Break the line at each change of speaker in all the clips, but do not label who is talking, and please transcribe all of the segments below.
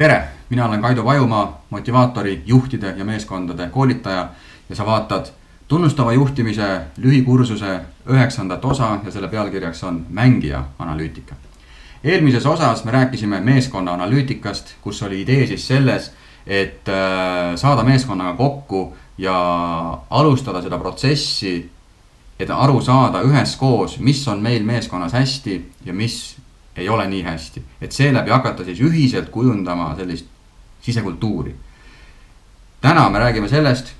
tere, mina olen Kaido Vajumaa, motivaatori, juhtide ja meeskondade koolitaja ja sa vaatad tunnustava juhtimise lühikursuse üheksandat osa ja selle pealkirjaks on mängija analüütika. eelmises osas me rääkisime meeskonna analüütikast, kus oli idee siis selles, et äh, saada meeskonnaga kokku ja alustada seda protsessi, et aru saada üheskoos, mis on meil meeskonnas hästi ja mis ei ole nii hästi. et seeläbi hakata siis ühiselt kujundama sellist sisekultuuri. täna me räägime sellest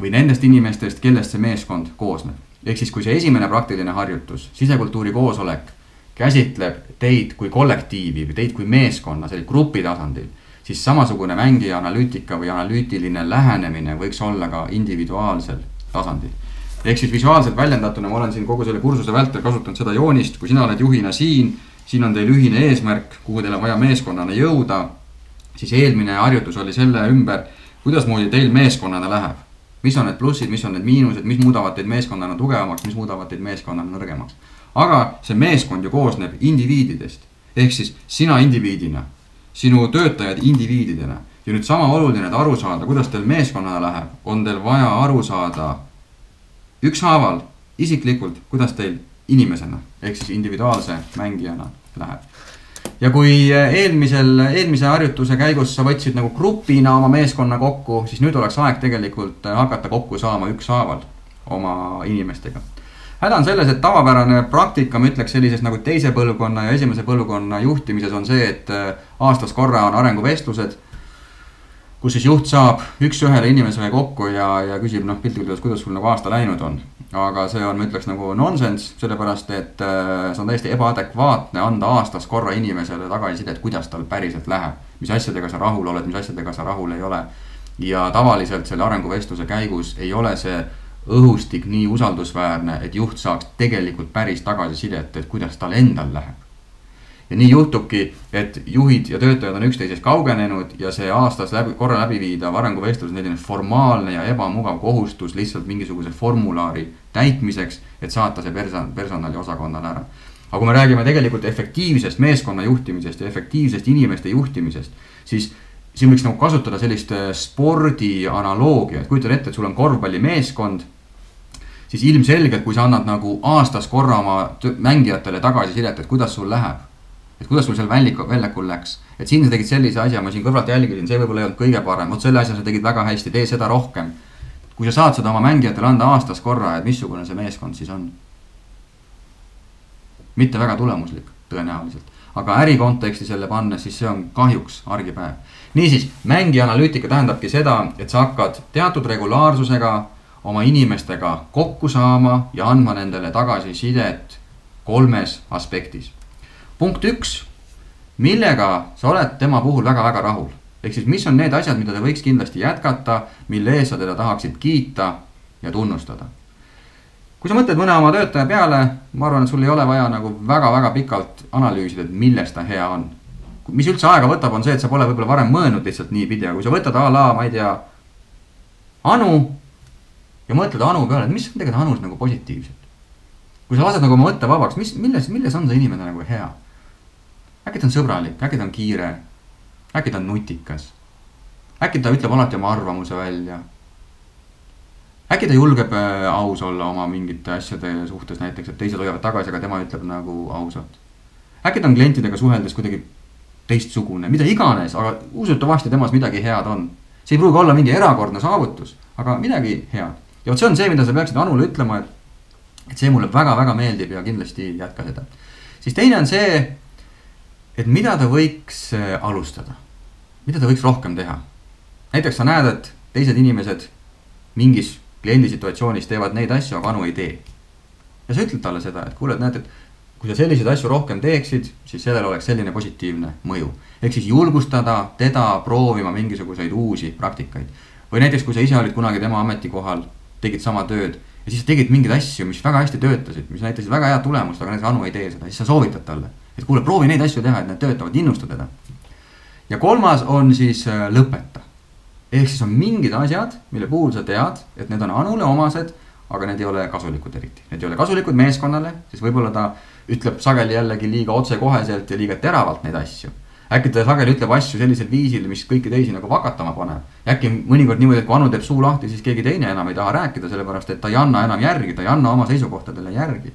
või nendest inimestest, kellest see meeskond koosneb. ehk siis, kui see esimene praktiline harjutus, sisekultuuri koosolek, käsitleb teid kui kollektiivi või teid kui meeskonna, selline grupi tasandil, siis samasugune mängija analüütika või analüütiline lähenemine võiks olla ka individuaalsel tasandil ehk siis visuaalselt väljendatuna ma olen siin kogu selle kursuse vältel kasutanud seda joonist, kui sina oled juhina siin siin on teil ühine eesmärk, kuhu teil on vaja meeskonnana jõuda. siis eelmine harjutus oli selle ümber, kuidasmoodi teil meeskonnana läheb. mis on need plussid, mis on need miinused, mis muudavad teid meeskonnana tugevamaks, mis muudavad teid meeskonnana nõrgemaks. aga see meeskond ju koosneb indiviididest, ehk siis sina indiviidina, sinu töötajad indiviididena ja nüüd sama oluline, et aru saada, kuidas teil meeskonnana läheb, on teil vaja aru saada ükshaaval isiklikult, kuidas teil inimesena ehk siis individuaalse mängijana läheb. ja kui eelmisel, eelmise harjutuse käigus sa võtsid nagu grupina oma meeskonna kokku, siis nüüd oleks aeg tegelikult hakata kokku saama ükshaaval oma inimestega. häda on selles, et tavapärane praktika, ma ütleks sellises nagu teise põlvkonna ja esimese põlvkonna juhtimises on see, et eh, aastas korra on arenguvestlused kus siis juht saab üks-ühele inimesega kokku ja, ja küsib noh, piltlikult öeldes, kuidas sul nagu aasta läinud on aga see on, ma ütleks nagu nonsense, sellepärast et äh, see on täiesti ebaadekvaatne anda aastas korra inimesele tagasisidet, kuidas tal päriselt läheb. mis asjadega sa rahul oled, mis asjadega sa rahul ei ole. ja tavaliselt selle arenguvestluse käigus ei ole see õhustik nii usaldusväärne, et juht saaks tegelikult päris tagasisidet, et kuidas tal endal läheb ja nii juhtubki, et juhid ja töötajad on üksteisest kaugenenud ja see aastas läbi, korra läbiviidav arenguvestlus on selline formaalne ja ebamugav kohustus lihtsalt mingisuguse formulaari täitmiseks, et saata see person-, personaliosakonnale ära. aga kui me räägime tegelikult efektiivsest meeskonna juhtimisest ja efektiivsest inimeste juhtimisest, siis siin võiks nagu kasutada sellist äh, spordi analoogiat, kujutad ette, et sul on korvpallimeeskond siis ilmselgelt, kui sa annad nagu aastas korra oma mängijatele tagasisidet, et kuidas sul läheb et kuidas sul seal väljaku, väljakul läks. et siin sa tegid sellise asja, ma siin kõrvalt jälgisin, see võib-olla ei olnud kõige parem, vot selle asja sa tegid väga hästi, tee seda rohkem. kui sa saad seda oma mängijatele anda aastas korra, et missugune see meeskond siis on. mitte väga tulemuslik, tõenäoliselt. aga äri konteksti selle pannes, siis see on kahjuks argipäev. niisiis, mängija analüütika tähendabki seda, et sa hakkad teatud regulaarsusega oma inimestega kokku saama ja andma nendele tagasisidet kolmes aspektis punkt üks, millega sa oled tema puhul väga-väga rahul. ehk siis, mis on need asjad, mida ta võiks kindlasti jätkata, mille eest sa teda tahaksid kiita ja tunnustada. kui sa mõtled mõne oma töötaja peale, ma arvan, et sul ei ole vaja nagu väga-väga pikalt analüüsida, et milles ta hea on. mis üldse aega võtab, on see, et sa pole võib-olla varem mõelnud lihtsalt niipidi, aga kui sa võtad a la, ma ei tea, Anu ja mõtled Anu peale, et mis on tegelikult Anus nagu positiivset. Kui sa lased nagu oma mõtte vabaks, mis, milles, milles on see inimene nagu hea äkki ta on sõbralik, äkki ta on kiire, äkki ta on nutikas. äkki ta ütleb alati oma arvamuse välja. äkki ta julgeb äh, aus olla oma mingite asjade suhtes näiteks, et teised hoiavad tagasi, aga tema ütleb nagu ausalt. äkki ta on klientidega suheldes kuidagi teistsugune, mida iganes, aga usutavasti temas midagi head on. see ei pruugi olla mingi erakordne saavutus, aga midagi head. ja vot see on see, mida sa peaksid Anule ütlema, et, et see mulle väga-väga meeldib ja kindlasti jätka seda. siis teine on see et mida ta võiks äh, alustada, mida ta võiks rohkem teha. näiteks sa näed, et teised inimesed mingis kliendi situatsioonis teevad neid asju, aga Anu ei tee. ja sa ütled talle seda, et kuule, et näed, et kui sa selliseid asju rohkem teeksid, siis sellel oleks selline positiivne mõju. ehk siis julgustada teda proovima mingisuguseid uusi praktikaid. või näiteks, kui sa ise olid kunagi tema ametikohal, tegid sama tööd ja siis sa tegid mingeid asju, mis väga hästi töötasid, mis näitasid väga head tulemust, aga näiteks Anu ei tee seda, siis sa soovitad talle et kuule, proovi neid asju teha, et need töötavad, innusta teda. ja kolmas on siis äh, lõpeta. ehk siis on mingid asjad, mille puhul sa tead, et need on Anule omased, aga need ei ole kasulikud eriti. Need ei ole kasulikud meeskonnale, siis võib-olla ta ütleb sageli jällegi liiga otsekoheselt ja liiga teravalt neid asju. Äkki ta sageli ütleb asju sellisel viisil, mis kõiki teisi nagu vakatama paneb. äkki mõnikord niimoodi, et kui Anu teeb suu lahti, siis keegi teine enam ei taha rääkida, sellepärast et ta ei anna enam järgi, ta ei anna oma seisukohtadele järgi.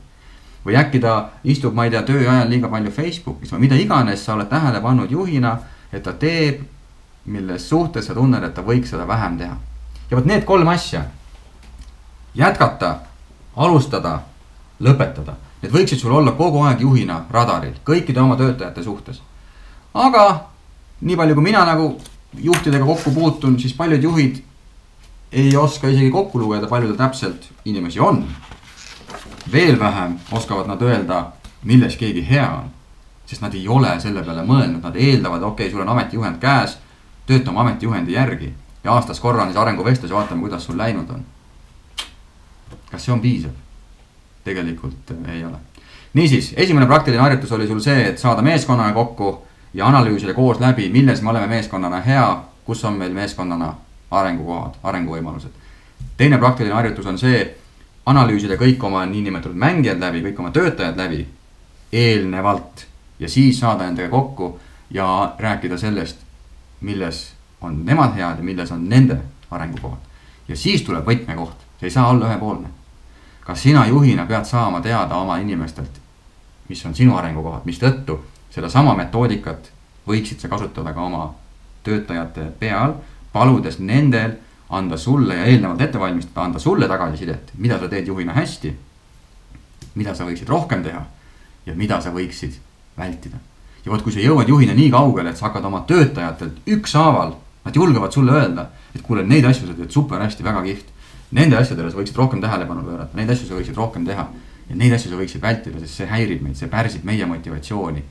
või äkki ta istub, ma ei tea, töö ajal liiga palju Facebookis või mida iganes sa oled tähele pannud juhina, et ta teeb, milles suhtes sa tunned, et ta võiks seda vähem teha. ja vot need kolm asja, jätkata, alustada, lõpetada Need võiksid sul olla kogu aeg juhina radaril, kõikide oma töötajate suhtes. Aga nii palju, kui mina nagu juhtidega kokku puutun, siis paljud juhid ei oska isegi kokku lugeda, palju tal täpselt inimesi on. veel vähem oskavad nad öelda, milles keegi hea on. sest nad ei ole selle peale mõelnud, nad eeldavad, okei okay,, sul on ametijuhend käes, tööta oma ametijuhendi järgi ja aastas korra on siis arenguvestlus ja vaatame, kuidas sul läinud on. kas see on piisav? tegelikult äh, ei ole. niisiis, esimene praktiline harjutus oli sul see, et saada meeskonnaga kokku ja analüüsida koos läbi, milles me oleme meeskonnana hea, kus on meil meeskonnana arengukohad, arenguvõimalused. teine praktiline harjutus on see, analüüsida kõik oma niinimetatud mängijad läbi, kõik oma töötajad läbi eelnevalt ja siis saada nendega kokku ja rääkida sellest, milles on nemad head ja milles on nende arengukohad. ja siis tuleb võtmekoht, see ei saa olla ühepoolne kas sina juhina pead saama teada oma inimestelt, mis on sinu arengukohad, mistõttu sedasama metoodikat võiksid sa kasutada ka oma töötajate peal, paludes nendel anda sulle ja eelnevalt ette valmistada, anda sulle tagasisidet, mida sa teed juhina hästi. mida sa võiksid rohkem teha ja mida sa võiksid vältida. ja vot, kui sa jõuad juhina nii kaugele, et sa hakkad oma töötajatelt ükshaaval, nad julgevad sulle öelda, et kuule, neid asju sa teed super hästi, väga kihvt Nende asjadele sa võiksid rohkem tähelepanu pöörata, neid asju sa võiksid rohkem teha. ja neid asju sa võiksid vältida, sest see häirib meid, see pärsib meie motivatsiooni.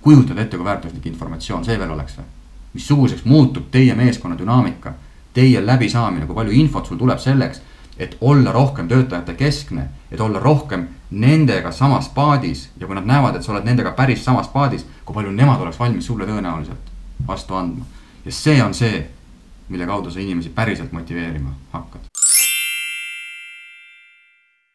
Kujutad ette, kui väärtuslik informatsioon see veel oleks või? missuguseks muutub teie meeskonna dünaamika, teie läbisaamine, kui palju infot sul tuleb selleks, et olla rohkem töötajate keskne, et olla rohkem nendega samas paadis ja kui nad näevad, et sa oled nendega päris samas paadis, kui palju nemad oleks valmis sulle tõenäoliselt vastu andma. ja see on see, mille kaudu sa inimesi päriselt motiveerima hakkad